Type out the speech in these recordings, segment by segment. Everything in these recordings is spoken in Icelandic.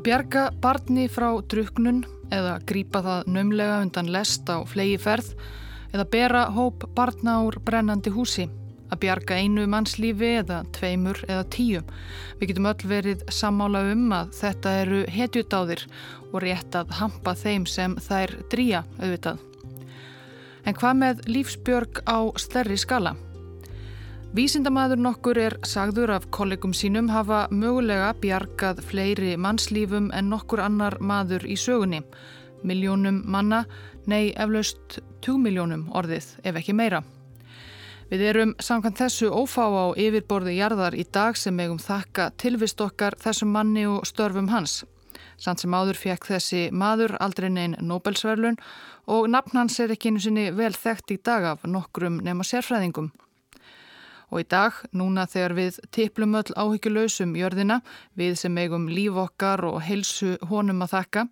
Að bjarga barni frá druknun eða grípa það nömlega undan lest á flegi ferð eða bera hóp barna úr brennandi húsi. Að bjarga einu mannslífi eða tveimur eða tíu. Við getum öll verið sammála um að þetta eru hetjutáðir og rétt að hampa þeim sem þær drýja auðvitað. En hvað með lífsbjörg á stærri skala? Vísindamaður nokkur er sagður af kollegum sínum hafa mögulega bjargað fleiri mannslífum en nokkur annar maður í sögunni. Miljónum manna, nei eflaust 2 miljónum orðið ef ekki meira. Við erum samkvæmt þessu ófá á yfirborði jarðar í dag sem eigum þakka tilvist okkar þessum manni og störfum hans. Samt sem áður fekk þessi maður aldrei neinn Nobelsverlun og nafn hans er ekki einu sinni vel þekkt í dag af nokkrum nema sérfræðingum. Og í dag, núna þegar við tiplum öll áhyggjulausum jörðina, við sem eigum líf okkar og heilsu honum að þakka,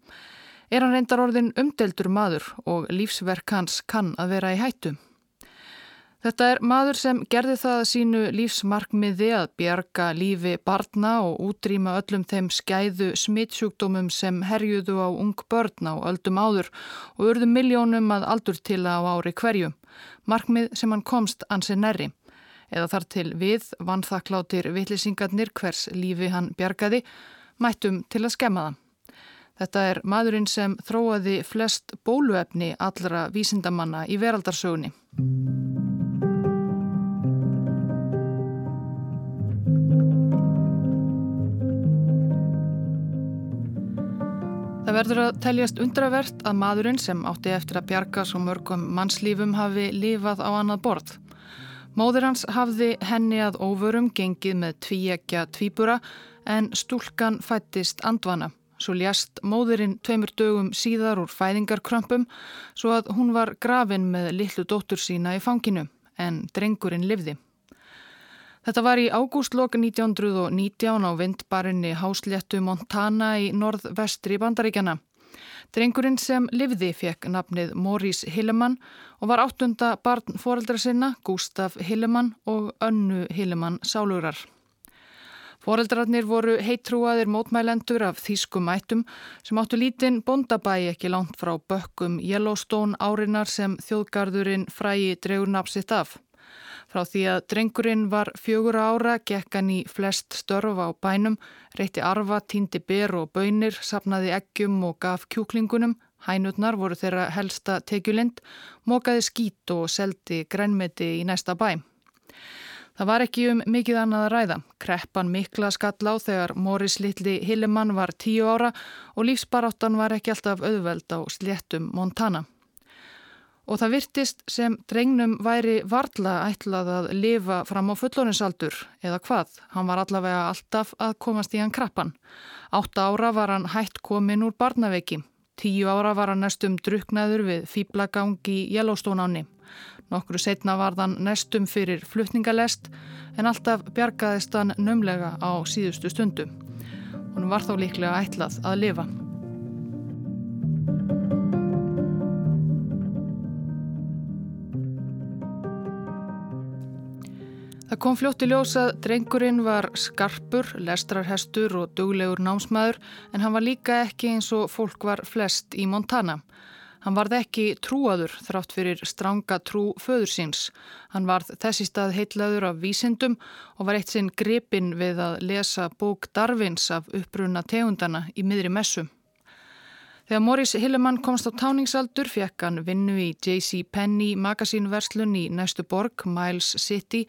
er hann reyndar orðin umdeldur maður og lífsverk hans kann að vera í hættu. Þetta er maður sem gerði það sínu lífsmarkmiði að bjarga lífi barna og útrýma öllum þeim skæðu smittsjúkdómum sem herjuðu á ung börn á öldum áður og urðu miljónum að aldur til á ári hverju. Markmið sem hann komst ansi nærri eða þar til við vannþakláttir vittlisingarnir hvers lífi hann bjargaði, mættum til að skemma það. Þetta er maðurinn sem þróaði flest bóluefni allra vísindamanna í veraldarsögunni. Það verður að teljast undravert að maðurinn sem átti eftir að bjarga svo mörgum mannslífum hafi lifað á annað borð. Móður hans hafði henni að óvörum gengið með tvíekja tvíbura en stúlkan fættist andvana. Svo ljast móðurinn tveimur dögum síðar úr fæðingarkrömpum svo að hún var grafin með lillu dóttur sína í fanginu en drengurinn livði. Þetta var í ágústlokk 1919 á vindbarinni Hásléttu Montana í norð-vestri bandaríkjana. Drengurinn sem livði fekk nafnið Maurice Hillemann og var áttunda barn foreldra sinna, Gustaf Hillemann og Önnu Hillemann Sálurar. Foreldrarnir voru heitrúaðir mótmælendur af þýskum mættum sem áttu lítinn bondabæi ekki langt frá bökkum Yellowstone árinar sem þjóðgarðurinn frægi dregur napsitt af. Frá því að drengurinn var fjögur ára, gekk hann í flest störf á bænum, reytti arfa, týndi ber og bönir, sapnaði eggjum og gaf kjúklingunum, hænutnar voru þeirra helsta tekjulind, mókaði skít og seldi grænmeti í næsta bæ. Það var ekki um mikið annað að ræða. Kreppan mikla skall á þegar Móris Littli Hillemann var tíu ára og lífsbaráttan var ekki alltaf auðveld á sléttum Montana og það virtist sem drengnum væri varla ætlað að lifa fram á fullóninsaldur eða hvað, hann var allavega alltaf að komast í hann krabban. Átta ára var hann hætt komin úr barnaveiki, tíu ára var hann næstum druknaður við fýblagang í Yellowstone-áni. Nokkru setna var hann næstum fyrir flutningalest en alltaf bjargaðist hann nömlega á síðustu stundu. Hún var þá líklega ætlað að lifa. Það kom fljótt í ljós að drengurinn var skarpur, lestrarhestur og duglegur námsmaður en hann var líka ekki eins og fólk var flest í Montana. Hann varð ekki trúaður þrátt fyrir stranga trú föður síns. Hann varð þessi stað heitlaður af vísindum og var eitt sinn grepin við að lesa bók Darvins af uppruna tegundana í miðri messu. Þegar Morris Hillemann komst á táningsaldur fekk hann vinnu í J.C. Penney magasínverslun í næstu borg, Miles City,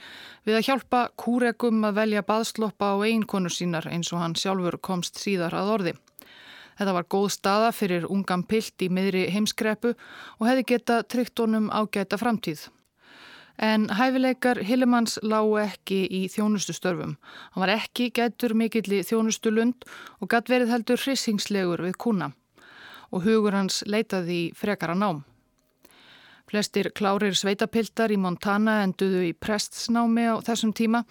við að hjálpa kúregum að velja baðsloppa á eiginkonu sínar eins og hann sjálfur komst síðar að orði. Þetta var góð staða fyrir ungan pilt í miðri heimskrepu og hefði geta tryggt honum ágæta framtíð. En hæfileikar Hillemanns lágu ekki í þjónustustörfum. Hann var ekki gætur mikill í þjónustulund og gætt verið heldur hrissingslegur við kuna og hugur hans leitaði í frekara nám. Flestir klárir sveitapiltar í Montana enduðu í prestsnámi á þessum tíma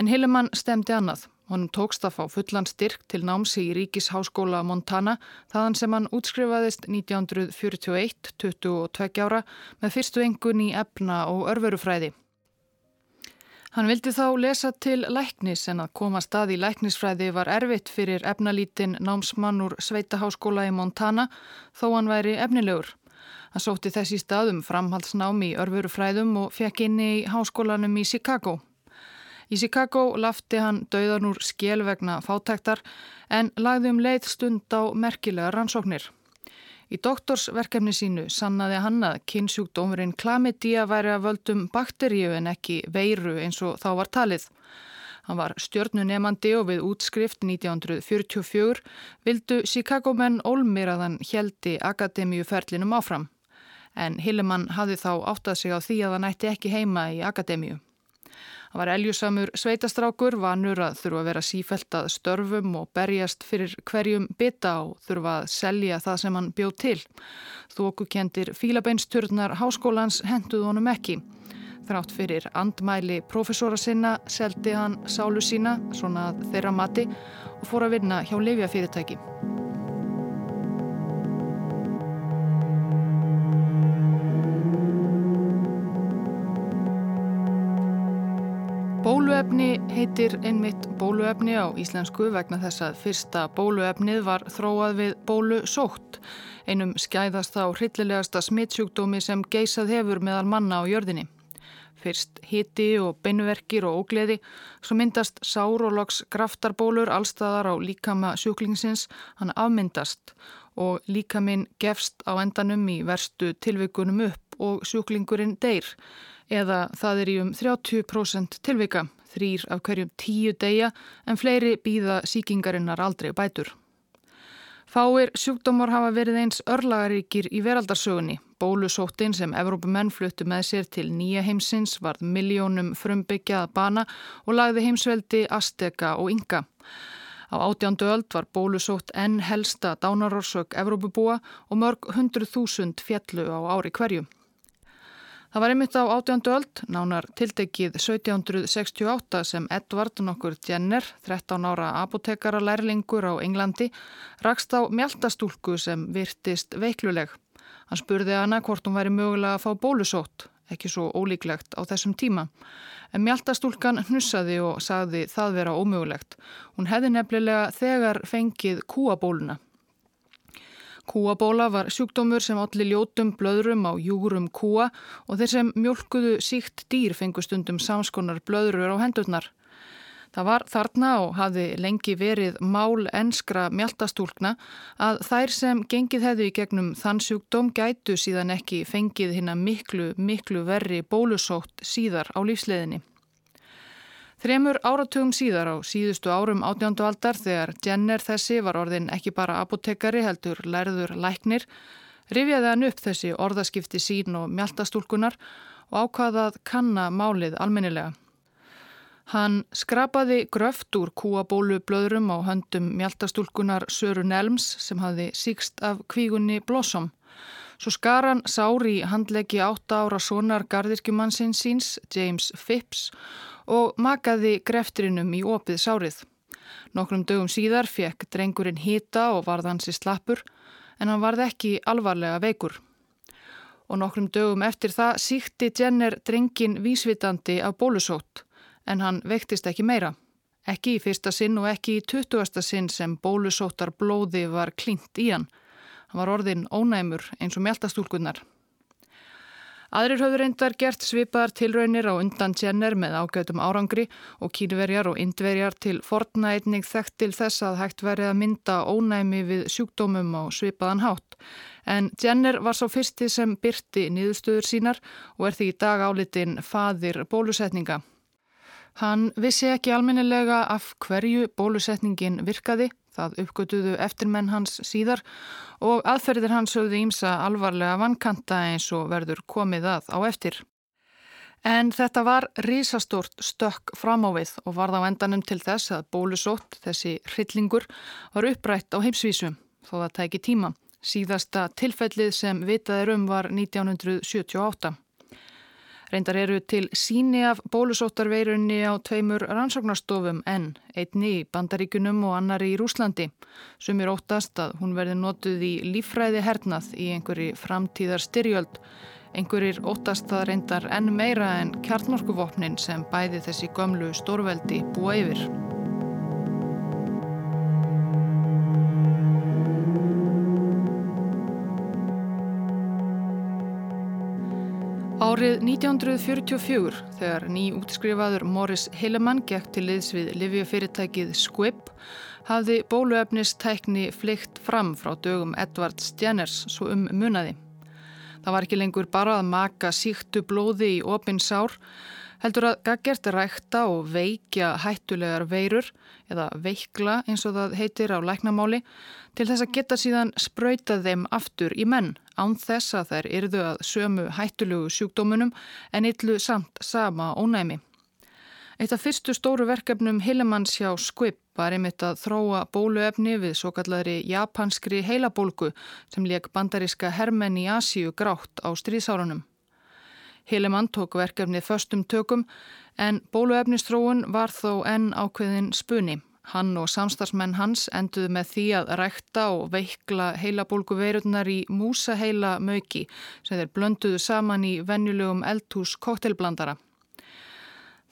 en Hillemann stemdi annað. Honum tókst að fá fullan styrk til námsi í Ríkisháskóla Montana þaðan sem hann útskrifaðist 1941, 22 ára, með fyrstu engun í efna og örverufræði. Hann vildi þá lesa til læknis en að koma stað í læknisfræði var erfitt fyrir efnalítinn námsmann úr Sveitaháskóla í Montana þó hann væri efnilegur. Hann sótti þessi staðum framhaldsnám í örfurufræðum og fekk inni í háskólanum í Chicago. Í Chicago lafti hann dauðan úr skél vegna fátæktar en lagði um leið stund á merkilega rannsóknir. Í doktorsverkefni sínu sannaði hann að kynnsjúkdómurinn klamidía væri að völdum bakteríu en ekki veiru eins og þá var talið. Hann var stjörnunemandi og við útskrift 1944 vildu Chicago menn Olmir að hann heldi akademíuferlinum áfram. En Hillemann hafði þá áttað sig á því að hann ætti ekki heima í akademíu. Hann var eljusamur sveitastrákur, vanur að þurfa að vera sífælt að störfum og berjast fyrir hverjum bytta og þurfa að selja það sem hann bjóð til. Þóku kentir fílabeinsturnar háskólans henduð honum ekki. Þrátt fyrir andmæli profesora sinna seldi hann sálu sína, svona þeirra mati, og fór að vinna hjá lefjafyrirtæki. Bóluefni heitir einmitt bóluefni á íslensku vegna þess að fyrsta bóluefnið var þróað við bólusótt, einum skæðast á hryllilegasta smittsjúkdómi sem geysað hefur meðal manna á jörðinni. Fyrst hiti og beinverkir og ógleði, svo myndast sár og loks graftarbólur allstaðar á líkama sjúklingsins, hann afmyndast. Og líkaminn gefst á endanum í verstu tilvikunum upp og sjúklingurinn deyr eða það er í um 30% tilvika, þrýr af hverjum tíu degja en fleiri býða síkingarinnar aldrei bætur. Fáir sjúkdómar hafa verið eins örlagaríkir í veraldarsögunni. Bólusóttin sem Evrópumenn fluttu með sér til nýja heimsins varð miljónum frumbyggjað bana og lagði heimsveldi Azteka og Inga. Á átjándu öld var bólusótt enn helsta dánarorsök Evrópubúa og mörg hundru þúsund fjallu á ári hverju. Það var einmitt á átjándu öld, nánar tildegið 1768 sem Edvard nokkur Jenner, 13 ára apotekara lærlingur á Englandi, rakst á mjaltastúlku sem virtist veikluleg. Hann spurði hana hvort hún væri mögulega að fá bólusótt, ekki svo ólíklegt á þessum tíma. En mjaltastúlkan hnussaði og sagði það vera ómögulegt. Hún hefði nefnilega þegar fengið kúabóluna. Kúabóla var sjúkdómur sem allir ljótum blöðrum á júrum kúa og þeir sem mjölkuðu síkt dýr fengu stundum samskonar blöðrur á hendurnar. Það var þarna og hafði lengi verið mál enskra mjaltastúlkna að þær sem gengið hefðu í gegnum þann sjúkdóm gætu síðan ekki fengið hinn að miklu, miklu verri bólusótt síðar á lífsleðinni. Þremur áratugum síðar á síðustu árum átjándu aldar þegar Jenner þessi var orðin ekki bara apotekari heldur lærður læknir, rifjaði hann upp þessi orðaskipti sín og mjaltastúlkunar og ákvaðað kanna málið almennilega. Hann skrapaði gröft úr kúabólu blöðrum á höndum mjaltastúlkunar Söru Nelms sem hafði síkst af kvígunni Blossom. Svo skar hann sári í handleggi átta ára sonar gardirkjumannsins síns, James Phipps, og makaði greftrinum í opið sárið. Nokkrum dögum síðar fekk drengurinn hýta og varð hansi slappur en hann varð ekki alvarlega veikur. Og nokkrum dögum eftir það síkti Jenner drengin vísvitandi af bólusótt en hann veiktist ekki meira. Ekki í fyrsta sinn og ekki í tuttugasta sinn sem bólusóttar blóði var klínt í hann. Hann var orðin ónæmur eins og mjöltastúlkunnar. Aðrir höfður reyndar gert svipaðar tilraunir á undan tjenner með ágætum árangri og kínverjar og indverjar til fortnætning þekkt til þess að hægt verið að mynda ónæmi við sjúkdómum á svipaðan hátt. En Jenner var svo fyrsti sem byrti niðurstöður sínar og er því í dag álitin faðir bólusetninga. Hann vissi ekki alminnilega af hverju bólusetningin virkaði Það uppgötuðu eftirmenn hans síðar og aðferðir hans höfðu ímsa alvarlega vankanta eins og verður komið að á eftir. En þetta var risastort stökk framávið og var þá endanum til þess að bólusótt, þessi hryllingur, var upprætt á heimsvísu þó það tæki tíma. Síðasta tilfellið sem vitaður um var 1978. Reyndar eru til síni af bólusóttarveirunni á tveimur rannsóknarstofum en einni í Bandaríkunum og annari í Rúslandi sem er óttast að hún verði notuð í lífræði hernað í einhverji framtíðar styrjöld Einhverjir óttast það reyndar enn meira en kjarnorkuvopnin sem bæði þessi gömlu stórveldi búa yfir. Árið 1944 þegar ný útskrifaður Morris Hillemann gekk til liðs við livjafyrirtækið Squibb hafði bóluefnistækni flykt fram frá dögum Edvard Stjenners svo um munaði. Það var ekki lengur bara að maka síktu blóði í opin sár heldur að gaggert rækta og veikja hættulegar veirur eða veikla eins og það heitir á læknamáli til þess að geta síðan spröytað þeim aftur í menn án þess að þær yrðu að sömu hættulugu sjúkdómunum en yllu samt sama ónæmi. Eitt af fyrstu stóru verkefnum Hillemanns hjá Squibb var einmitt að þróa bóluefni við svo kallari japanskri heilabólgu sem leik bandariska hermenn í Asíu grátt á stríðsárunum. Hillemann tók verkefnið föstum tökum en bóluefnistróun var þó enn ákveðin spunni. Hann og samstagsmenn hans enduðu með því að rækta og veikla heilabólgu veirurnar í músaheila möki sem þeir blönduðu saman í venjulegum eldhús koktelblandara.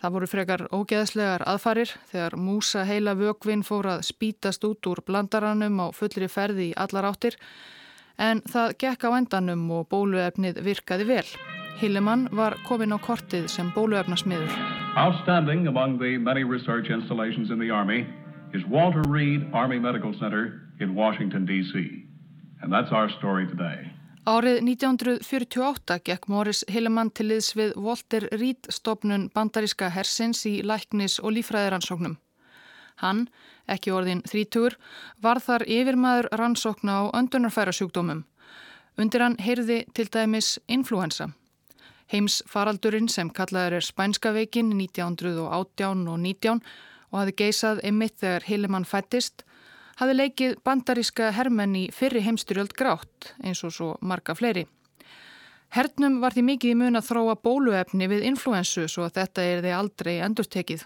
Það voru frekar ógeðslegar aðfarir þegar músaheila vögvin fór að spítast út úr blandaranum á fullri ferði í allar áttir en það gekk á endanum og bóluefnið virkaði vel. Hillemann var komin á kortið sem bóluefnasmiður. Is Walter Reed Army Medical Center in Washington D.C. And that's our story today. Árið 1948 gekk Morris Hillemann til liðs við Walter Reed stopnun bandaríska hersins í læknis og lífræðiransóknum. Hann, ekki orðin þrítugur, var þar yfirmaður rannsókna á öndunarfæra sjúkdómum. Undir hann heyrði til dæmis influensa. Heims faraldurinn sem kallaður er Spænska veikin 1918 og 19 og hafi geisað ymitt þegar Hillemann fættist, hafi leikið bandaríska hermenn í fyrri heimstyrjöld grátt eins og svo marga fleiri. Hernum var því mikið í mun að þróa bóluefni við influensu svo að þetta er þeir aldrei endurtekið.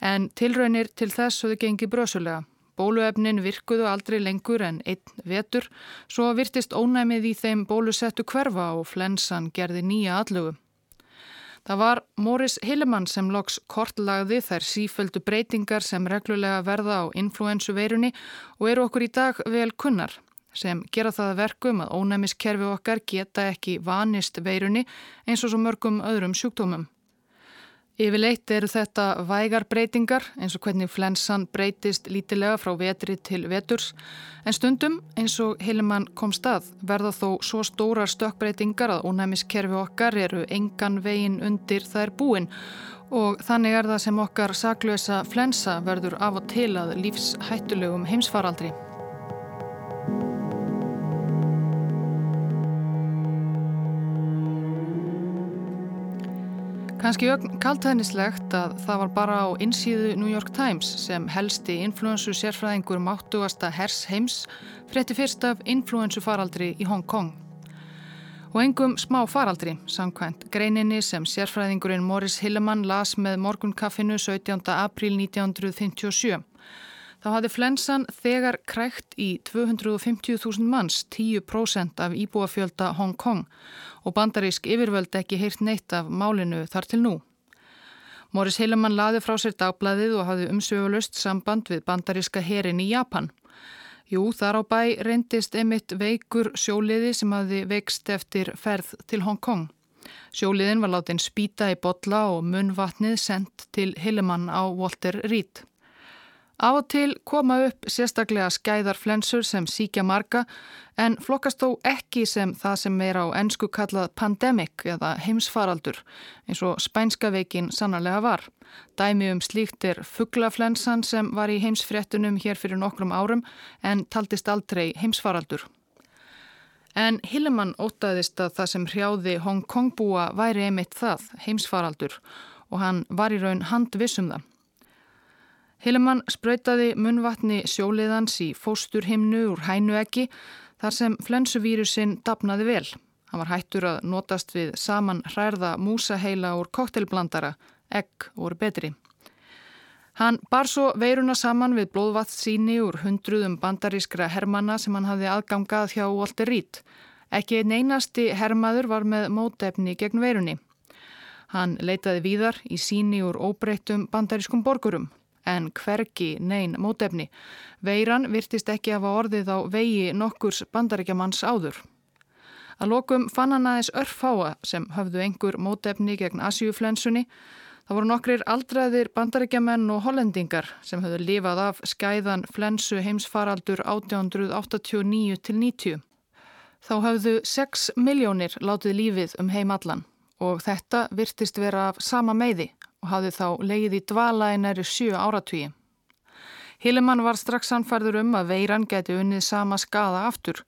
En tilraunir til þess höfðu gengið brösulega. Bóluefnin virkuðu aldrei lengur en einn vetur, svo virtist ónæmið í þeim bólusettu hverfa og flensan gerði nýja allugu. Það var Morris Hillemann sem loks kortlagði þær síföldu breytingar sem reglulega verða á influensuveirunni og eru okkur í dag vel kunnar, sem gera það verkum að ónæmiskerfi okkar geta ekki vanist veirunni eins og svo mörgum öðrum sjúkdómum. Yfirleitt eru þetta vægar breytingar eins og hvernig flensan breytist lítilega frá vetri til veturs en stundum eins og Hillemann kom stað verða þó svo stórar stökkbreytingar að ónæmiskerfi okkar eru engan vegin undir þær búin og þannig er það sem okkar saklösa flensa verður af og til að lífshættulegum heimsfaraldri. Kanski kaltæðnislegt að það var bara á insíðu New York Times sem helsti influensu sérfræðingur máttugasta hers heims frétti fyrst af influensu faraldri í Hong Kong. Og engum smá faraldri, samkvæmt greininni sem sérfræðingurinn Morris Hillemann las með morgunkaffinu 17. april 1957. Þá hafði flensan þegar krækt í 250.000 manns, 10% af íbúafjölda Hong Kong og bandarísk yfirvöld ekki heyrt neitt af málinu þar til nú. Morris Heilemann laði frá sér dagbladið og hafði umsögulust samband við bandaríska herin í Japan. Jú, þar á bæ reyndist emitt veikur sjóliði sem hafði veikst eftir ferð til Hong Kong. Sjóliðin var látin spýta í botla og munvatnið sendt til Heilemann á Walter Reed. Á og til koma upp sérstaklega skæðarflensur sem síkja marga en flokkast þó ekki sem það sem er á ennsku kallað pandemic eða heimsfaraldur eins og spænska veikin sannarlega var. Dæmi um slíkt er fugglaflensan sem var í heimsfréttunum hér fyrir nokkrum árum en taldist aldrei heimsfaraldur. En Hillemann ótaðist að það sem hrjáði Hong Kong búa væri einmitt það, heimsfaraldur og hann var í raun handvissum það. Hillemann spröytaði munvatni sjóliðans í fósturhimnu úr hænueggi þar sem flensuvírusinn dapnaði vel. Hann var hættur að notast við saman hrærða músaheila úr koktelblandara, egg voru betri. Hann bar svo veiruna saman við blóðvatt síni úr hundruðum bandarískra hermana sem hann hafði aðgangað hjá Walter Reed. Ekki einn einasti hermaður var með mótefni gegn veirunni. Hann leitaði víðar í síni úr óbreyttum bandarískum borgurum, en hvergi neyn mótefni. Veiran virtist ekki hafa orðið á vegi nokkurs bandaríkjamanns áður. Að lokum fann hann aðeins örfáa sem höfðu einhver mótefni gegn Asjúflensunni Það voru nokkrir aldraðir bandarækjamenn og hollendingar sem höfðu lifað af skæðan flensu heimsfaraldur 1889 til 90. Þá höfðu 6 miljónir látið lífið um heimallan og þetta virtist vera af sama meiði og hafði þá leið í dvala í næri 7 áratvíi. Hillemann var strax anfærður um að veiran geti unnið sama skada aftur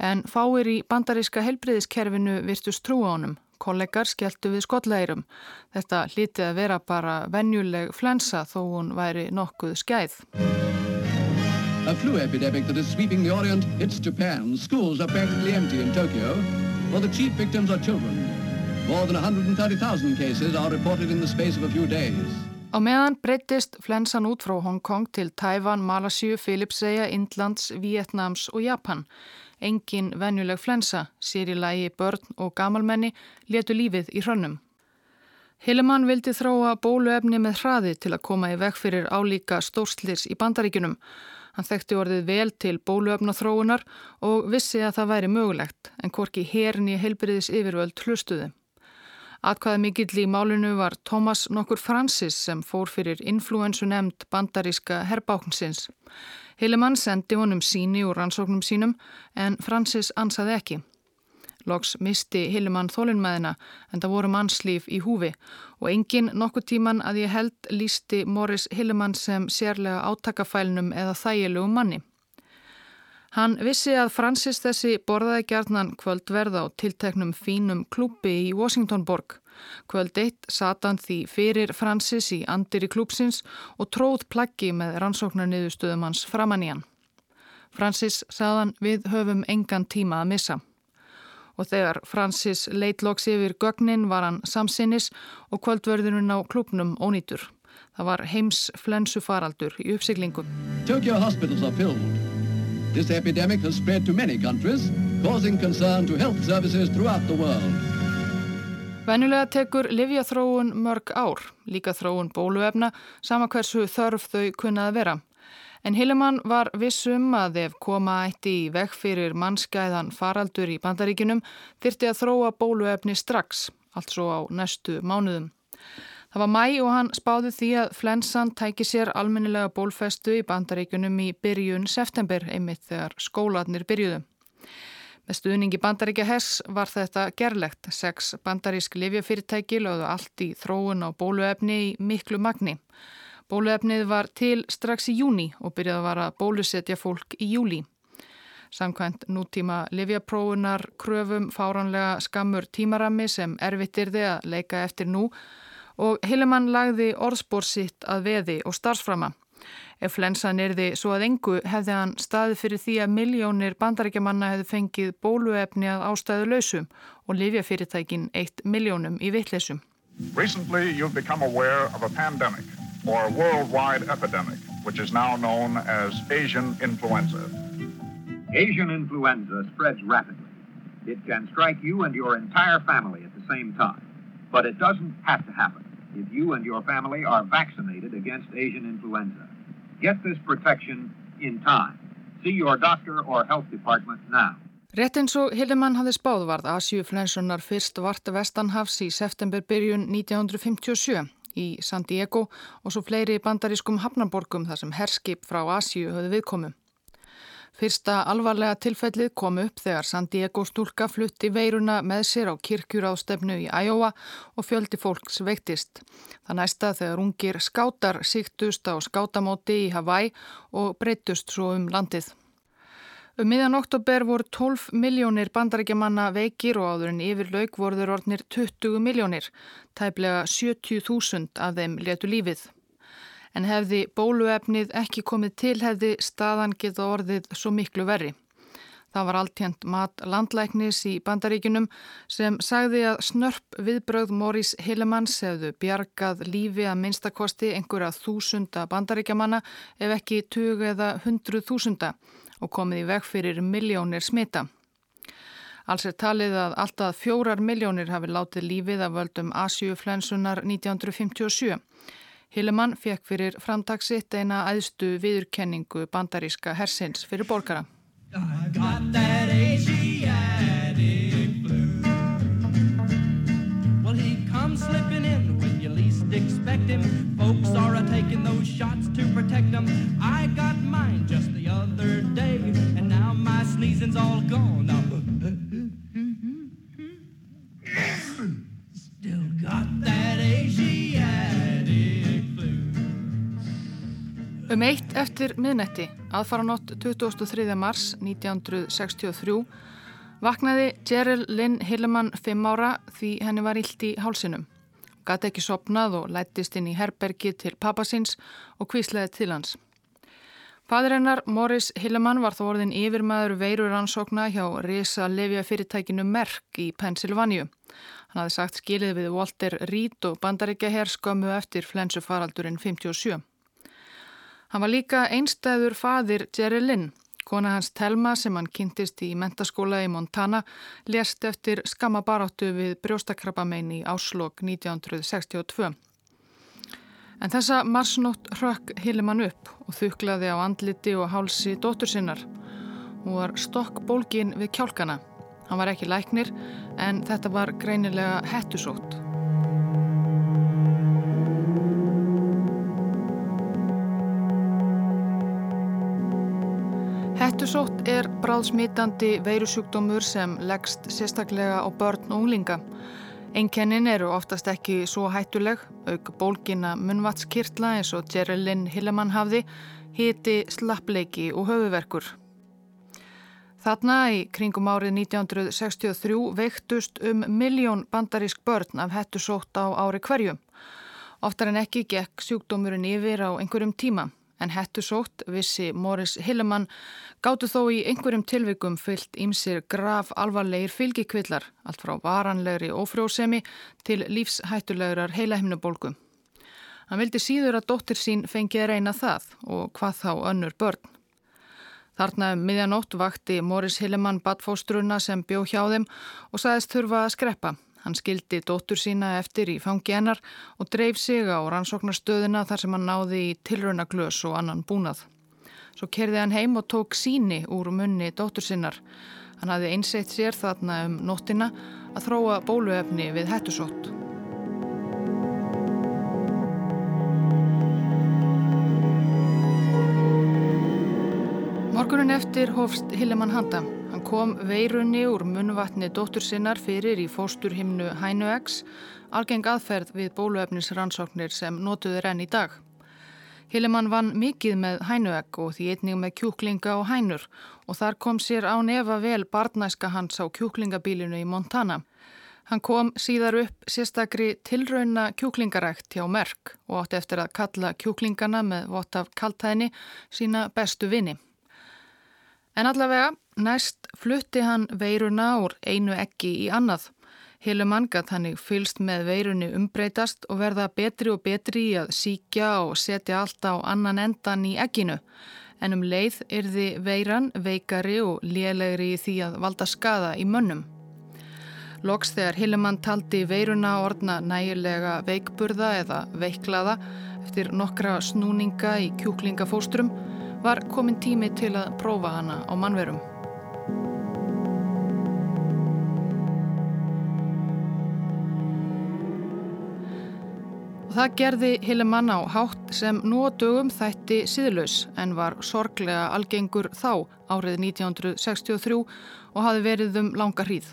en fáir í bandaríska helbriðiskerfinu virtust trú á honum kollegar skelltu við skolleirum. Þetta hlítið að vera bara venjuleg flensa þó hún væri nokkuð skæð. A flu epidemic that is sweeping the Orient hits Japan. Schools are practically empty in Tokyo, while the chief victims are children. More than 130,000 cases are reported in the space of a few days. Á meðan breytist flensan út frá Hong Kong til Tævan, Malasíu, Filipsæja, Indlands, Vietnams og Japan. Engin venjuleg flensa, sér í lægi börn og gamalmenni, letu lífið í hrönnum. Hillemann vildi þróa bóluefni með hraði til að koma í veg fyrir álíka stórslis í bandaríkunum. Hann þekkti orðið vel til bóluefna þróunar og vissi að það væri mögulegt en hvorki hérni heilbriðis yfirvöld hlustuði. Atkvæða mikill í málinu var Thomas nokkur Francis sem fór fyrir influensu nefnd bandaríska herbáknsins. Hillemann sendi honum síni úr rannsóknum sínum en Francis ansaði ekki. Loks misti Hillemann þólinnmaðina en það voru mannslíf í húfi og engin nokkuð tíman að ég held lísti Morris Hillemann sem sérlega átakafælnum eða þægilegu manni. Hann vissi að Francis þessi borðaði gjarnan kvöldverða á tilteknum fínum klúpi í Washingtonborg Kvöld eitt satan því fyrir Francis í andir í klúpsins og tróð plaggi með rannsóknarniðustöðum hans framann í hann. Francis saðan við höfum engan tíma að missa. Og þegar Francis leitloks yfir gögnin var hann samsinnis og kvöldverðinun á klúpnum ónýtur. Það var heims flensu faraldur í uppsiglingum. This epidemic has spread to many countries, causing concern to health services throughout the world. Venjulega tekur livjathróun mörg ár, líka þróun bóluefna, sama hversu þörf þau kunnaði vera. En Hillemann var vissum að ef koma eitt í veg fyrir mannskæðan faraldur í bandaríkinum þyrti að þróa bóluefni strax, allt svo á næstu mánuðum. Það var mæ og hann spáði því að flensan tæki sér almennilega bólfestu í bandaríkunum í byrjun september einmitt þegar skólanir byrjuðu. Með stuðningi bandaríkja hess var þetta gerlegt. Sex bandarísk livjafyrirtæki lögðu allt í þróun á bóluefni í miklu magni. Bóluefnið var til strax í júni og byrjaði að vara bólusetja fólk í júli. Samkvæmt nútíma livjapróunar kröfum fáranlega skammur tímarami sem erfittir þið að leika eftir nú og Hillemann lagði orðspór sitt að veði og starfsframa. Ef flensan erði svo að engu hefði hann staði fyrir því að miljónir bandarækjamanna hefði fengið bóluefni að ástæðu lausum og lifjafyrirtækin eitt miljónum í vittlesum. Recently you've become aware of a pandemic or a worldwide epidemic which is now known as Asian influenza. Asian influenza spreads rapidly. It can strike you and your entire family at the same time. But it doesn't have to happen if you and your family are vaccinated against Asian influenza. Get this protection in time. See your doctor or health department now. Rétt eins og Hildemann hafði spáð varð Asjúflensunar fyrst vart vestanhafs í september byrjun 1957 í San Diego og svo fleiri bandarískum hafnaborgum þar sem herskip frá Asjú höfðu viðkomum. Fyrsta alvarlega tilfellið kom upp þegar San Diego stúlka flutti veiruna með sér á kirkjuráðstefnu í Iowa og fjöldi fólks veiktist. Það næsta þegar ungir skátar síktust á skátamóti í Hawaii og breytust svo um landið. Um miðan oktober voru 12 miljónir bandarækjamanna veikir og áður en yfir lauk voruður orðnir 20 miljónir. Tæplega 70.000 af þeim letu lífið en hefði bóluefnið ekki komið til hefði staðan geta orðið svo miklu verri. Það var alltjent mat landlæknis í bandaríkunum sem sagði að snörp viðbröð Morís Hillemanns hefðu bjargað lífi að minnstakosti einhverja þúsunda bandaríkjamanna ef ekki tug eða hundru þúsunda og komið í veg fyrir miljónir smita. Alls er talið að alltaf fjórar miljónir hafi látið lífið af völdum Asjuflensunar 1957. Hillemann fekk fyrir framtagsitt eina æðstu viðurkenningu bandaríska hersins fyrir borgara. Well, expect him. Folks are a taking those shots to protect them. Um eitt eftir miðnetti, aðfaranótt 23. mars 1963, Vaknaði Gerald Lynn Hillemann fimm ára því henni var illt í hálsinum. Gati ekki sopnað og lættist inn í herbergi til pappasins og kvísleði til hans. Fadur hennar, Morris Hillemann, var þó orðin yfirmaður veiruransókna hjá Risa Levia fyrirtækinu Merck í Pennsylvania. Hann hafði sagt skilið við Walter Reed og bandaríkja herr skömmu eftir flensufaraldurinn 57. Hann var líka einstæður fadir Gerald Lynn Kona hans Telma sem hann kynntist í mentaskóla í Montana lést eftir skamma baráttu við brjóstakrabbamein í áslokk 1962. En þessa marsnótt hrökk Hillemann upp og þuklaði á andliti og hálsi dóttur sinnar. Hún var stokk bólgin við kjálkana. Hann var ekki læknir en þetta var greinilega hettusótt. Hettusótt er bráðsmitandi veirusjúkdómur sem leggst sérstaklega á börn og unglinga. Einkennin eru oftast ekki svo hættuleg, auk bólgina munvatskirtla eins og Geraldine Hillemann hafði, hiti slappleiki og höfuverkur. Þarna í kringum árið 1963 veiktust um miljón bandarísk börn af hettusótt á ári hverju. Oftar en ekki gekk sjúkdómurinn yfir á einhverjum tíma en hettusótt, vissi Morris Hillemann, gáttu þó í einhverjum tilvikum fyllt ímsir graf alvarlegir fylgikvillar, allt frá varanlegri ófrjósemi til lífshættulegurar heilahimnubólgu. Hann vildi síður að dóttir sín fengi að reyna það og hvað þá önnur börn. Þarna um miðjanótt vakti Morris Hillemann badfóstruna sem bjó hjá þeim og sagðist þurfa að skreppa. Hann skildi dóttur sína eftir í fangi hennar og dreif sig á rannsóknarstöðina þar sem hann náði í tilraunaglös og annan búnað. Svo kerði hann heim og tók síni úr munni dóttur sinnar. Hann hafði einseitt sér þarna um nóttina að þróa bóluefni við hættusótt. Morgunin eftir hófst Hillemann Handa kom veirunni úr munvatni dóttur sinnar fyrir í fósturhimnu Hænuegs, algeng aðferð við bóluefnisrannsóknir sem notuður enn í dag. Hillemann vann mikið með Hænuegg og því einning með kjúklinga og hænur og þar kom sér á nefa vel barnæska hans á kjúklingabílinu í Montana. Hann kom síðar upp sérstakri tilrauna kjúklingarækt hjá Merck og átti eftir að kalla kjúklingana með vott af kaltæðni sína bestu vini. En allavega Næst flutti hann veiruna úr einu ekki í annað. Hilumann gatt hann í fylst með veirunni umbreytast og verða betri og betri í að síkja og setja allt á annan endan í ekkinu. En um leið yrði veiran veikari og lélegri í því að valda skada í mönnum. Loks þegar Hilumann taldi veiruna orðna nægilega veikburða eða veiklaða eftir nokkra snúninga í kjúklingafóstrum var komin tími til að prófa hana á mannverum. Og það gerði Hillemann á hátt sem nú á dögum þætti síðlaus en var sorglega algengur þá árið 1963 og hafi verið um langa hríð.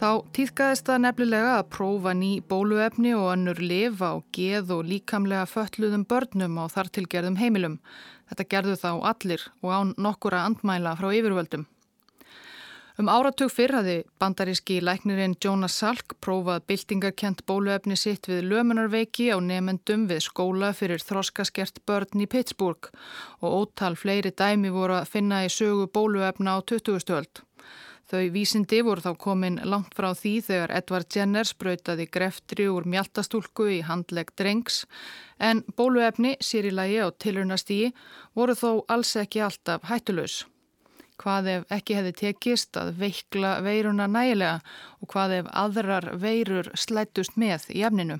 Þá týðkaðist það nefnilega að prófa ný bóluefni og önnur liv á geð og líkamlega fölluðum börnum á þartilgerðum heimilum. Þetta gerðu þá allir og án nokkura andmæla frá yfirvöldum. Um áratug fyrr hafi bandaríski læknirinn Jonas Salk prófað byltingarkent bóluefni sitt við lömunarveiki á nefendum við skóla fyrir þroskaskert börn í Pittsburgh og ótal fleiri dæmi voru að finna í sögu bóluefna á 20. stöld. Þau vísindi voru þá komin langt frá því þegar Edvard Jenner spröytaði greftri úr mjaltastúlku í handleg drengs en bóluefni, sér í lagi á tilurnastígi, voru þó alls ekki alltaf hættulös. Hvað ef ekki hefði tekist að veikla veiruna nægilega og hvað ef aðrar veirur slættust með í efninu?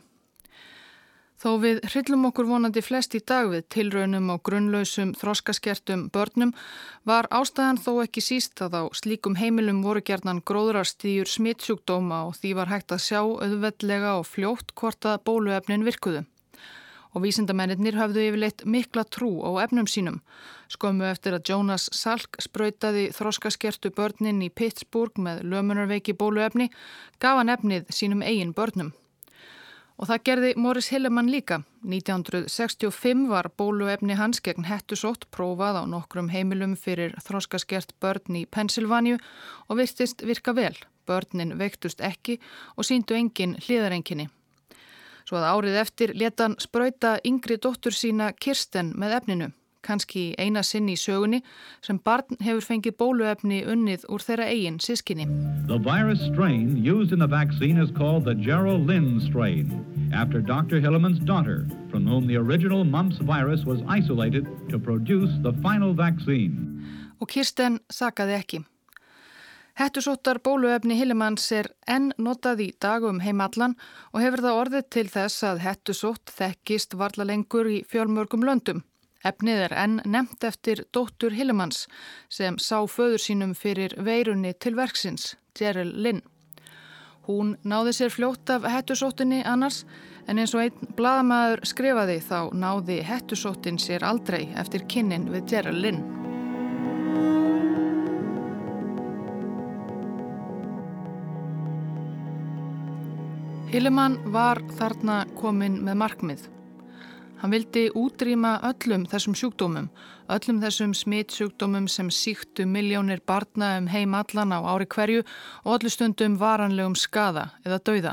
Þó við hryllum okkur vonandi flest í dag við tilraunum á grunnlausum þroskaskertum börnum var ástæðan þó ekki síst að á slíkum heimilum voru gerðnan gróðrarstýjur smittsjúkdóma og því var hægt að sjá auðveldlega og fljótt hvort að bóluefnin virkuðu. Og vísindamennir hafðu yfirleitt mikla trú á efnum sínum. Skömmu eftir að Jonas Salk spröytaði þroskaskertu börnin í Pittsburgh með lömunarveiki bóluefni gaf hann efnið sínum eigin börnum. Og það gerði Morris Hillemann líka. 1965 var bóluefni hans gegn hettusótt prófað á nokkrum heimilum fyrir þróskaskert börn í Pennsylvania og virtist virka vel. Börnin veiktust ekki og síndu engin hliðarenginni. Svo að árið eftir letan spröyta yngri dóttur sína Kirsten með efninu kannski eina sinn í sögunni sem barn hefur fengið bóluefni unnið úr þeirra eigin sískinni. The virus strain used in the vaccine is called the Gerald Lynn strain after Dr. Hillemann's daughter from whom the original mumps virus was isolated to produce the final vaccine. Og Kirsten sakaði ekki. Hettusóttar bóluefni Hillemanns er enn notað í dagum heimallan og hefur það orðið til þess að hettusótt þekkist varla lengur í fjölmörgum löndum. Efnið er enn nefnt eftir dóttur Hillemanns sem sá föður sínum fyrir veirunni til verksins, Gerald Lynn. Hún náði sér fljótt af hettusóttinni annars en eins og einn bladamæður skrifaði þá náði hettusóttin sér aldrei eftir kynnin við Gerald Lynn. Hillemann var þarna komin með markmið. Hann vildi útrýma öllum þessum sjúkdómum, öllum þessum smittsjúkdómum sem síktu miljónir barna um heim allan á ári hverju og öllu stundum varanlegum skada eða dauða.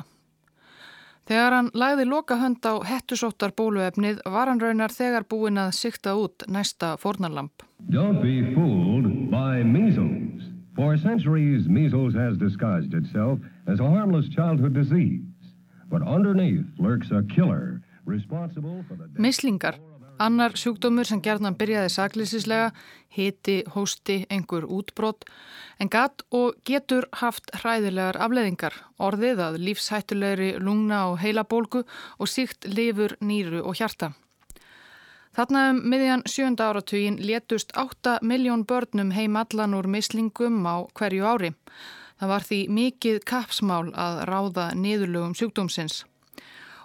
Þegar hann lagði loka hönd á hettusóttar bóluefnið var hann raunar þegar búin að sikta út næsta fornarlamp. Don't be fooled by measles. For centuries measles has disguised itself as a harmless childhood disease. Mislingar, annar sjúkdómur sem gerðan byrjaði saklýsislega, hiti, hósti, einhver útbrott, en gatt og getur haft hræðilegar afleðingar, orðið að lífshættulegri lungna og heilabólgu og síkt lifur, nýru og hjarta. Þarna um miðjan sjönda áratugin létust 8 miljón börnum heim allan úr mislingum á hverju ári. Það var því mikið kapsmál að ráða niðurlögum sjúkdómsins.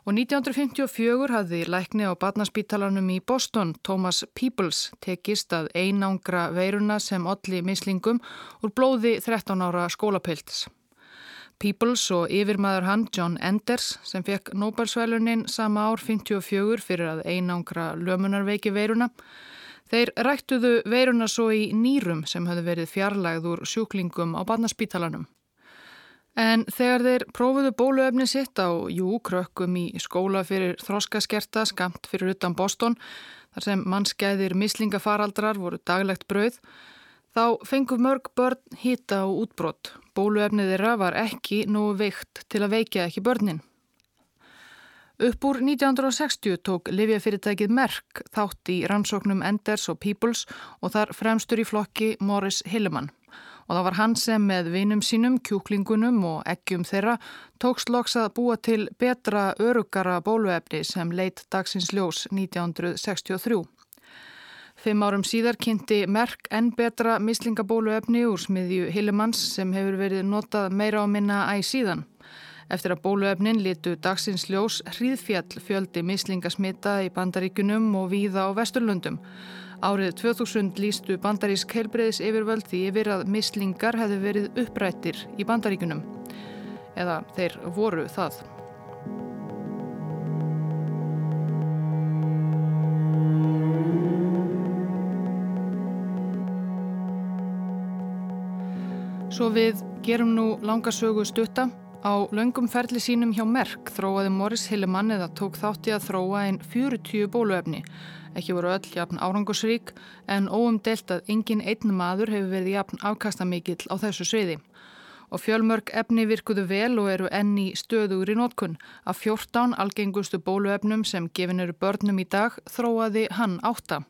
Og 1954 hafði lækni á badnaspítalanum í Boston, Thomas Peoples, tekist að einangra veiruna sem olli mislingum úr blóði 13 ára skólapilts. Peoples og yfirmaður hann John Enders sem fekk Nobelsvælunin sama ár 54 fyrir að einangra lömunarveiki veiruna. Þeir rættuðu veiruna svo í nýrum sem hafði verið fjarlægð úr sjúklingum á badnaspítalanum. En þegar þeir prófuðu bóluefni sitt á jú krökkum í skóla fyrir þroskaskerta skamt fyrir utan Boston, þar sem mannskæðir mislingafaraldrar voru daglegt brauð, þá fengu mörg börn hýta á útbrott. Bóluefnið þeirra var ekki nú veikt til að veikja ekki börnin. Upp úr 1960 tók Livjafyrirtækið Merck þátt í rannsóknum Enders og Peoples og þar fremstur í flokki Morris Hillemann og það var hann sem með vinum sínum, kjúklingunum og eggjum þeirra tókst loks að búa til betra örugara bóluefni sem leitt dagsins ljós 1963. Fimm árum síðar kynnti Merck enn betra mislingabóluefni úr smiðju Hillemanns sem hefur verið notað meira á minna æg síðan. Eftir að bóluefnin litu dagsins ljós hríðfjall fjöldi mislingasmita í bandaríkunum og víða á vesturlundum. Árið 2000 lístu bandarísk heilbreyðis yfirvöld því yfir að mislingar hefðu verið upprættir í bandaríkunum. Eða þeir voru það. Svo við gerum nú langasögu stutta. Á laungum ferli sínum hjá Merck þróaði Morris Hillemann eða tók þátti að þróa einn 40 bóluefni Ekki voru öll jafn árangusrík en óumdelt að engin einn maður hefur verið jafn afkastamikill á þessu sviði. Og fjölmörk efni virkuðu vel og eru enni stöður í nótkunn. Af 14 algengustu bóluefnum sem gefin eru börnum í dag þróaði hann átta.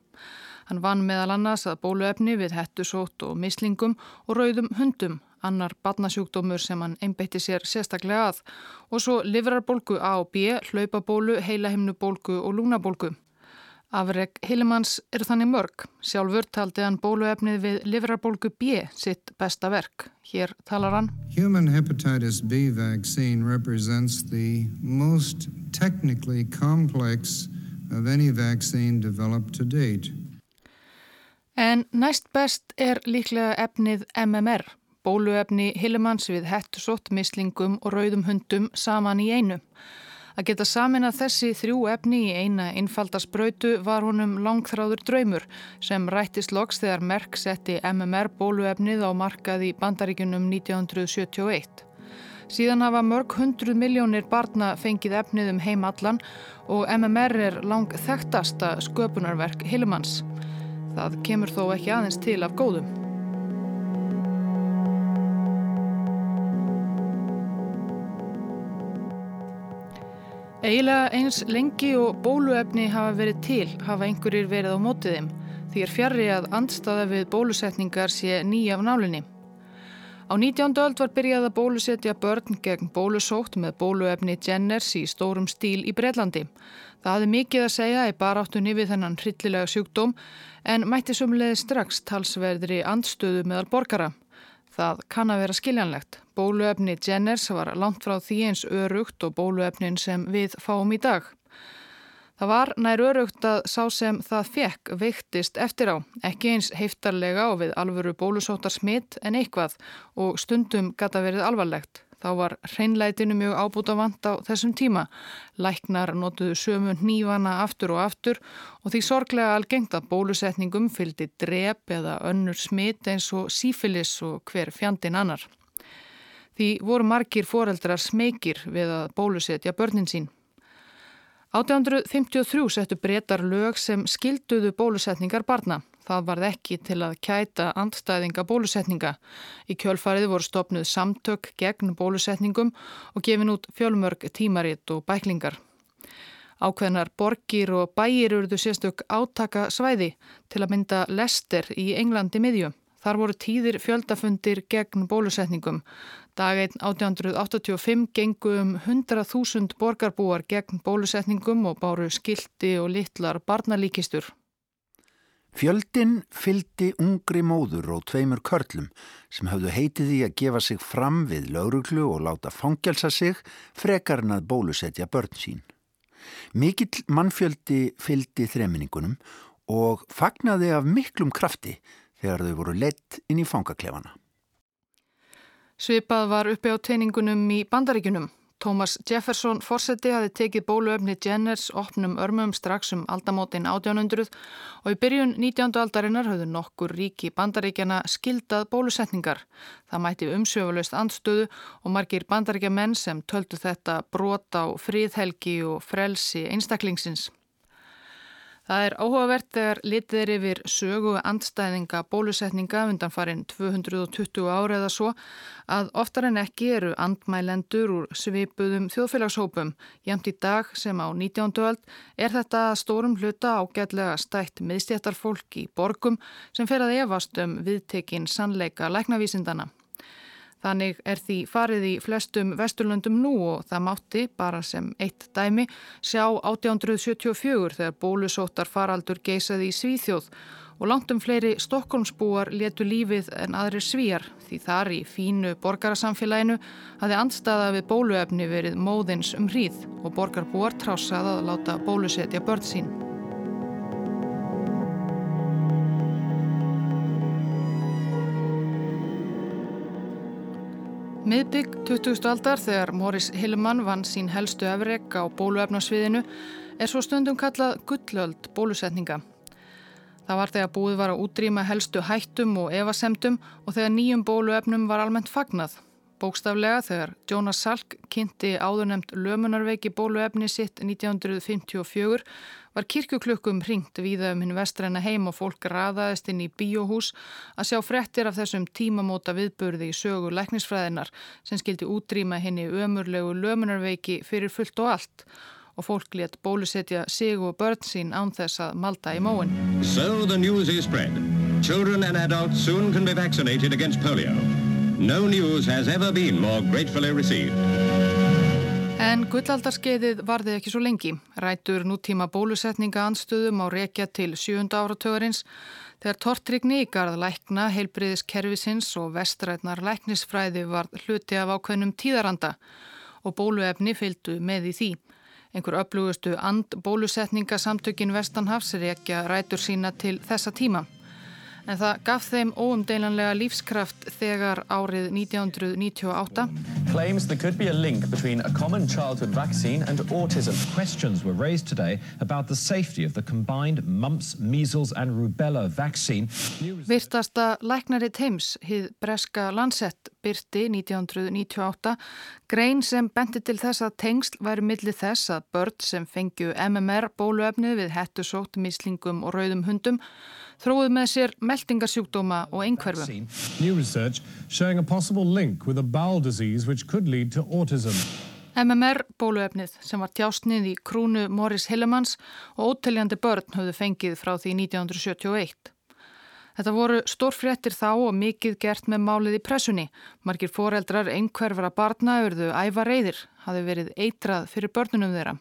Hann vann meðal annars að bóluefni við hettusótt og mislingum og rauðum hundum, annar badnasjúkdómur sem hann einbeitti sér sérstaklega að, og svo livrarbólgu A og B, hlaupabólu, heilahimnubólgu og lúnabólgu. Afreg Hillemanns er þannig mörg. Sjálfur taldi hann bóluefnið við livrarbólgu B sitt besta verk. Hér talar hann. Human hepatitis B vaccine represents the most technically complex of any vaccine developed to date. En næst best er líklega efnið MMR. Bóluefni Hillemanns við hettusott, mislingum og rauðum hundum saman í einu. Að geta samin að þessi þrjú efni í eina innfaldaspröytu var honum langþráður draumur sem rættist loks þegar Merck setti MMR bóluefnið á markað í bandaríkunum 1971. Síðan hafa mörg hundruð miljónir barna fengið efnið um heim allan og MMR er lang þekktasta sköpunarverk Hillemanns. Það kemur þó ekki aðeins til af góðum. Eiginlega eins lengi og bóluefni hafa verið til hafa einhverjir verið á mótið þeim því er fjarrri að andstaða við bólusetningar sé nýja af nálinni. Á 19. öld var byrjað að bólusetja börn gegn bólusótt með bóluefni Jenners í stórum stíl í Breitlandi. Það hafði mikið að segja í baráttunni við þennan hryllilega sjúkdóm en mætti sumleði strax talsverðri andstöðu meðal borgara. Það kann að vera skiljanlegt. Bóluefni Jenners var langt frá því eins örugt og bóluefnin sem við fáum í dag. Það var nær örugt að sá sem það fekk veiktist eftir á, ekki eins heiftarlega og við alvöru bólusóttar smitt en eitthvað og stundum gata verið alvarlegt. Þá var hreinleitinu mjög ábúta vant á þessum tíma. Læknar notuðu sömu nývana aftur og aftur og því sorglega algengt að bólusetningum fylgdi drep eða önnur smitt eins og sífilis og hver fjandin annar. Því voru margir foreldrar smekir við að bólusetja börnin sín. 1853 settu breytar lög sem skilduðu bólusetningar barna. Það varð ekki til að kæta andstæðinga bólusetninga. Í kjölfarið voru stopnuð samtök gegn bólusetningum og gefin út fjölmörg tímaritt og bæklingar. Ákveðnar borgir og bæir eruðu sérstök átaka svæði til að mynda Lester í Englandi miðju. Þar voru tíðir fjöldafundir gegn bólusetningum. Dag 1885 gengum 100.000 borgarbúar gegn bólusetningum og báru skildi og litlar barnalíkistur. Fjöldin fyldi ungri móður og tveimur körlum sem hafðu heitið í að gefa sig fram við lauruglu og láta fangelsa sig frekarinn að bólusetja börn sín. Mikill mannfjöldi fyldi þreminningunum og fagnaði af miklum krafti þegar þau voru lett inn í fangaklefana. Svipað var uppi á teiningunum í bandaríkunum. Thomas Jefferson fórseti hafi tekið bóluöfni Jenners opnum örmum strax um aldamótin 1800 og í byrjun 19. aldarinnar höfðu nokkur ríki bandaríkjana skildað bólusetningar. Það mætti umsjöfulegst andstöðu og margir bandaríkja menn sem töldu þetta brot á fríðhelgi og frelsi einstaklingsins. Það er áhugavert þegar litið er yfir sögu andstæðinga bólusetninga undan farin 220 ára eða svo að oftar en ekki eru andmælendur úr svipuðum þjóðfélagshópum. Jæmt í dag sem á 19. öld er þetta stórum hluta ágætlega stætt miðstjættarfólk í borgum sem fer að efast um viðtekinn sannleika læknavísindana. Þannig er því farið í flestum vesturlöndum nú og það mátti, bara sem eitt dæmi, sjá 1874 þegar bólusóttar faraldur geisaði í Svíþjóð og langt um fleiri Stokkólmsbúar letu lífið en aðrir svíjar því þar í fínu borgarasamfélaginu hafi andstaða við bóluefni verið móðins um hríð og borgarbúar trásað að láta bólusetja börn sín. Miðbygg 20. aldar þegar Morris Hillemann vann sín helstu efreg á bóluefnarsviðinu er svo stundum kallað gullöld bólusetninga. Það var þegar búið var að útrýma helstu hættum og evasemtum og þegar nýjum bóluefnum var almennt fagnað. Bókstaflega þegar Jonas Salk kynnti áðurnemt lömunarveiki bóluefni sitt 1954 var kirkuklukkum ringt viða um hinn vestræna heim og fólk raðaðist inn í bíóhús að sjá frettir af þessum tímamóta viðburði í sögu læknisfræðinar sem skildi útrýma henni ömurlegu lömunarveiki fyrir fullt og allt og fólk létt bólusetja sig og börn sín án þess að malda í móin. So the news is spread. Children and adults soon can be vaccinated against polio. No news has ever been more gratefully received. En gullaldarskeiðið varði ekki svo lengi. Rætur nútíma bólusetninga anstöðum á rekja til sjönda áratögarins þegar tortrygni í garð lækna, heilbriðis kervisins og vestrætnar læknisfræði var hluti af ákveðnum tíðaranda og bóluefni fylgdu með í því. Einhver öflugustu and bólusetningasamtökin Vestanhafs rekja rætur sína til þessa tíma en það gaf þeim óumdeilanlega lífskraft þegar árið 1998 Claims there could be a link between a common childhood vaccine and autism. Questions were raised today about the safety of the combined mumps, measles and rubella vaccine. Virtasta læknari Thames, hið breska Lancet, byrti 1998 grein sem benti til þess að tengsl væri millið þess að börn sem fengju MMR bóluefnið við hettusótt, mislingum og rauðum hundum þróið með sér meldingarsjúkdóma og autism. MMR bóluefnið sem var tjásnið í krúnu Morris Hillemans og óteljandi börn höfðu fengið frá því 1971. Þetta voru stórfréttir þá og mikið gert með málið í pressunni. Margir foreldrar einhverfara barna örðu æfa reyðir, hafi verið eitrað fyrir börnunum þeirra.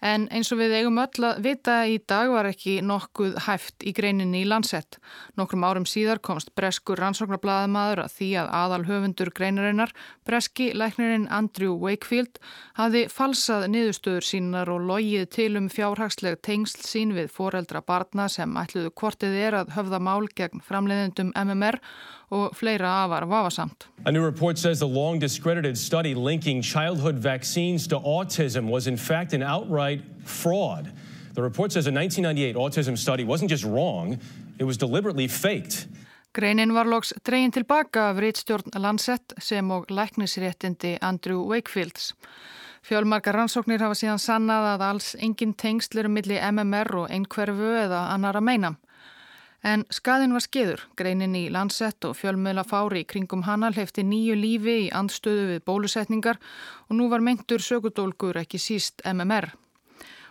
En eins og við eigum öll að vita í dag var ekki nokkuð hæft í greininni í landsett. Nokkrum árum síðar komst breskur rannsóknarblæðamaður að því að aðal höfundur greinarinnar, breski læknirinn Andrew Wakefield, hafi falsað niðurstöður sínar og logið til um fjárhagsleg tengsl sín við foreldra barna sem ætluðu hvortið er að höfða mál gegn framleiðendum MMR og fleira afar vafasamt. A new report says the long discredited study linking childhood vaccines to autism was in fact an outright fraud. The report says a 1998 autism study wasn't just wrong, it was deliberately faked. Greinin var loks dregin tilbaka af rítstjórn Lancet sem og læknisréttindi Andrew Wakefields. Fjölmarkar rannsóknir hafa síðan sannað að alls engin tengsl eru milli MMR og einhverfu eða annar að meina. En skaðin var skeður, greinin í landsett og fjölmiðla fári í kringum hana hleyfti nýju lífi í andstöðu við bólusetningar og nú var meintur sökudólgur ekki síst MMR.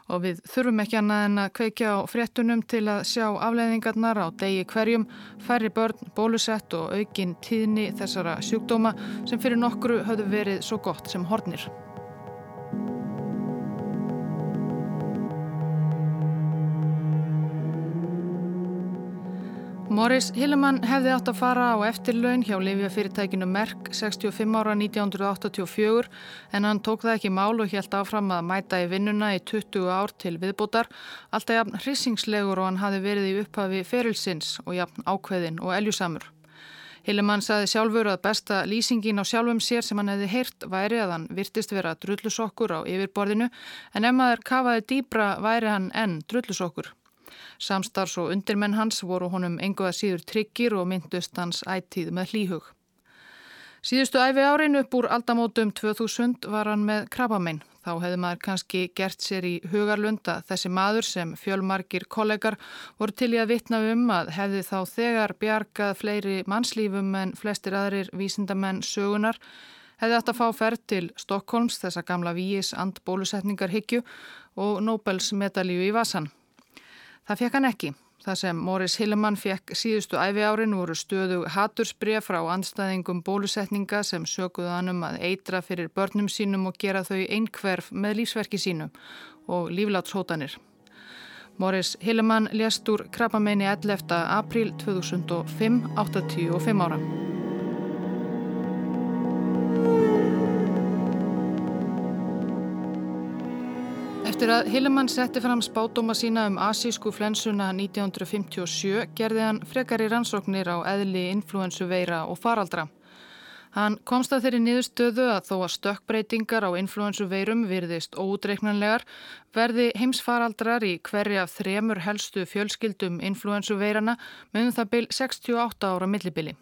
Og við þurfum ekki annað en að kveikja á fréttunum til að sjá afleiðingarnar á degi hverjum, færri börn, bólusett og aukin tíðni þessara sjúkdóma sem fyrir nokkru höfðu verið svo gott sem hornir. Morris Hillemann hefði átt að fara á eftirlaun hjá Livjafyrirtækinu Merck 65 ára 1984 en hann tók það ekki mál og helt áfram að mæta í vinnuna í 20 ár til viðbútar alltaf jafn hrissingslegur og hann hafi verið í upphafi ferilsins og jafn ákveðin og eljusamur. Hillemann saði sjálfur að besta lýsingin á sjálfum sér sem hann hefði heyrt væri að hann virtist vera drullusokkur á yfirborðinu en ef maður kafaði dýbra væri hann enn drullusokkur. Samstars og undirmenn hans voru honum enguða síður tryggir og myndust hans ættíð með hlýhug. Síðustu æfi árin upp úr aldamótum 2000 var hann með krabamein. Þá hefði maður kannski gert sér í hugarlunda þessi maður sem fjölmarkir kollegar voru til í að vitna um að hefði þá þegar bjargað fleiri mannslífum en flestir aðrir vísindamenn sögunar hefði átt að fá ferð til Stokkólms þessa gamla víis andbólusetningar hyggju og Nobels medalju í Vasan. Það fekk hann ekki. Það sem Morris Hillemann fekk síðustu æfi árin voru stöðu hatursbref frá anstæðingum bólusetninga sem sökuðu hann um að eitra fyrir börnum sínum og gera þau einhverf með lífsverki sínu og líflátshótanir. Morris Hillemann lést úr krabbameini 11. april 2005, 85 ára. Eftir að Hillemann setti fram spátóma sína um asísku flensuna 1957 gerði hann frekar í rannsóknir á eðli, influensu veira og faraldra. Hann komst að þeirri niðurstöðu að þó að stökkbreytingar á influensu veirum virðist óutreiknanlegar verði heimsfaraldrar í hverja af þremur helstu fjölskyldum influensu veirana meðum það byl 68 ára millibili.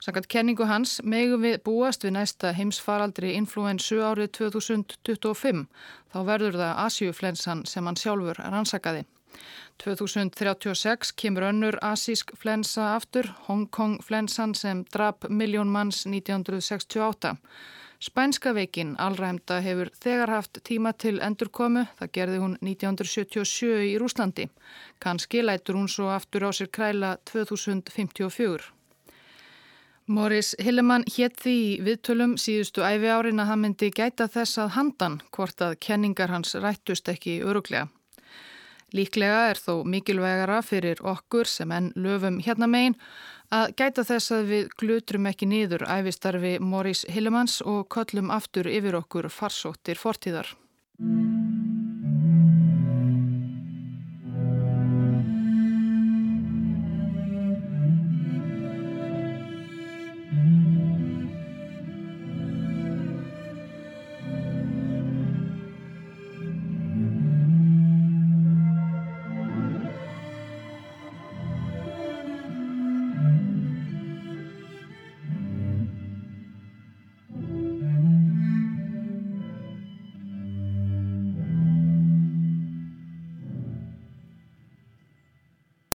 Sannkvæmt kenningu hans megum við búast við næsta heimsfaraldri influensu árið 2025. Þá verður það Asiuflensan sem hann sjálfur rannsakaði. 2036 kemur önnur asísk flensa aftur, Hong Kong flensan sem drap miljón manns 1968. Spænska veikin alræmda hefur þegar haft tíma til endurkomu, það gerði hún 1977 í Rúslandi. Kanski lætur hún svo aftur á sér kræla 2054. Morris Hillemann hétt því viðtölum síðustu æfi árin að hann myndi gæta þess að handan hvort að kenningar hans rættust ekki öruglega. Líklega er þó mikilvægara fyrir okkur sem enn löfum hérna megin að gæta þess að við glutrum ekki niður æfistarfi Morris Hillemanns og köllum aftur yfir okkur farsóttir fortíðar.